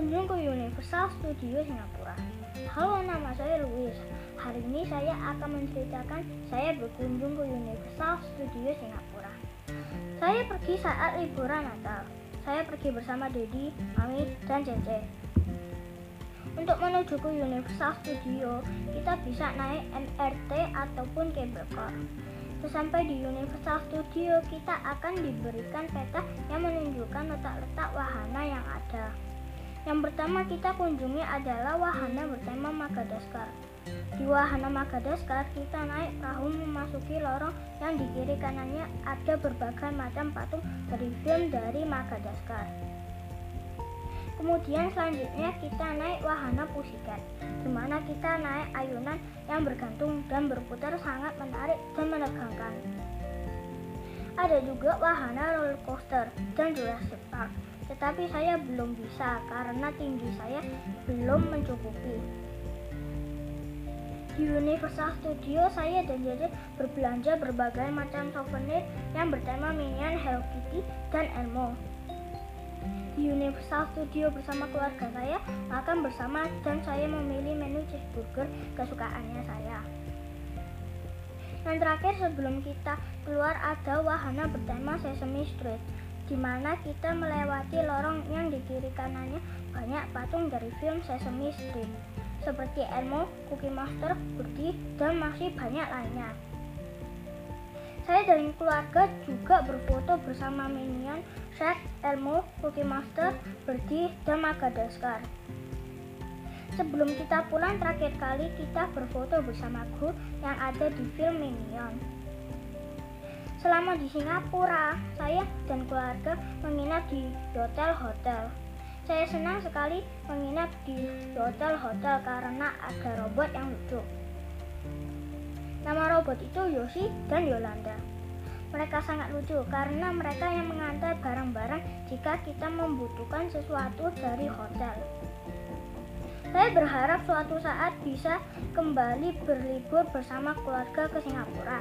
berkunjung ke Universal Studio Singapura. Halo, nama saya Louis. Hari ini saya akan menceritakan saya berkunjung ke Universal Studio Singapura. Saya pergi saat liburan Natal. Saya pergi bersama Dedi, Mami, dan Cece. Untuk menuju ke Universal Studio, kita bisa naik MRT ataupun cable car. Sesampai di Universal Studio, kita akan diberikan peta yang menunjukkan letak-letak wahana yang. Yang pertama kita kunjungi adalah wahana bertema Madagaskar. Di wahana Madagaskar, kita naik perahu memasuki lorong yang di kiri kanannya ada berbagai macam patung dari film dari Madagaskar. Kemudian selanjutnya kita naik wahana Pussycat, di mana kita naik ayunan yang bergantung dan berputar sangat menarik dan menegangkan. Ada juga wahana roller coaster dan Jurassic Park, tetapi saya belum bisa karena tinggi saya belum mencukupi. Di Universal Studio saya dan Dede berbelanja berbagai macam souvenir yang bertema Minion, Hello Kitty, dan Elmo di Universal Studio bersama keluarga saya makan bersama dan saya memilih menu cheeseburger kesukaannya saya. Yang terakhir sebelum kita keluar ada wahana bertema Sesame Street di mana kita melewati lorong yang di kiri kanannya banyak patung dari film Sesame Street seperti Elmo, Cookie Monster, Woody, dan masih banyak lainnya. Saya dan keluarga juga berfoto bersama Minion, Shrek, Elmo, Cookie Monster, Birdie, dan Madagaskar. Sebelum kita pulang terakhir kali kita berfoto bersama kru yang ada di film Minion. Selama di Singapura, saya dan keluarga menginap di hotel-hotel. Saya senang sekali menginap di hotel-hotel karena ada robot yang lucu. Nama robot itu Yoshi dan Yolanda. Mereka sangat lucu karena mereka yang mengantar barang-barang jika kita membutuhkan sesuatu dari hotel. Saya berharap suatu saat bisa kembali berlibur bersama keluarga ke Singapura.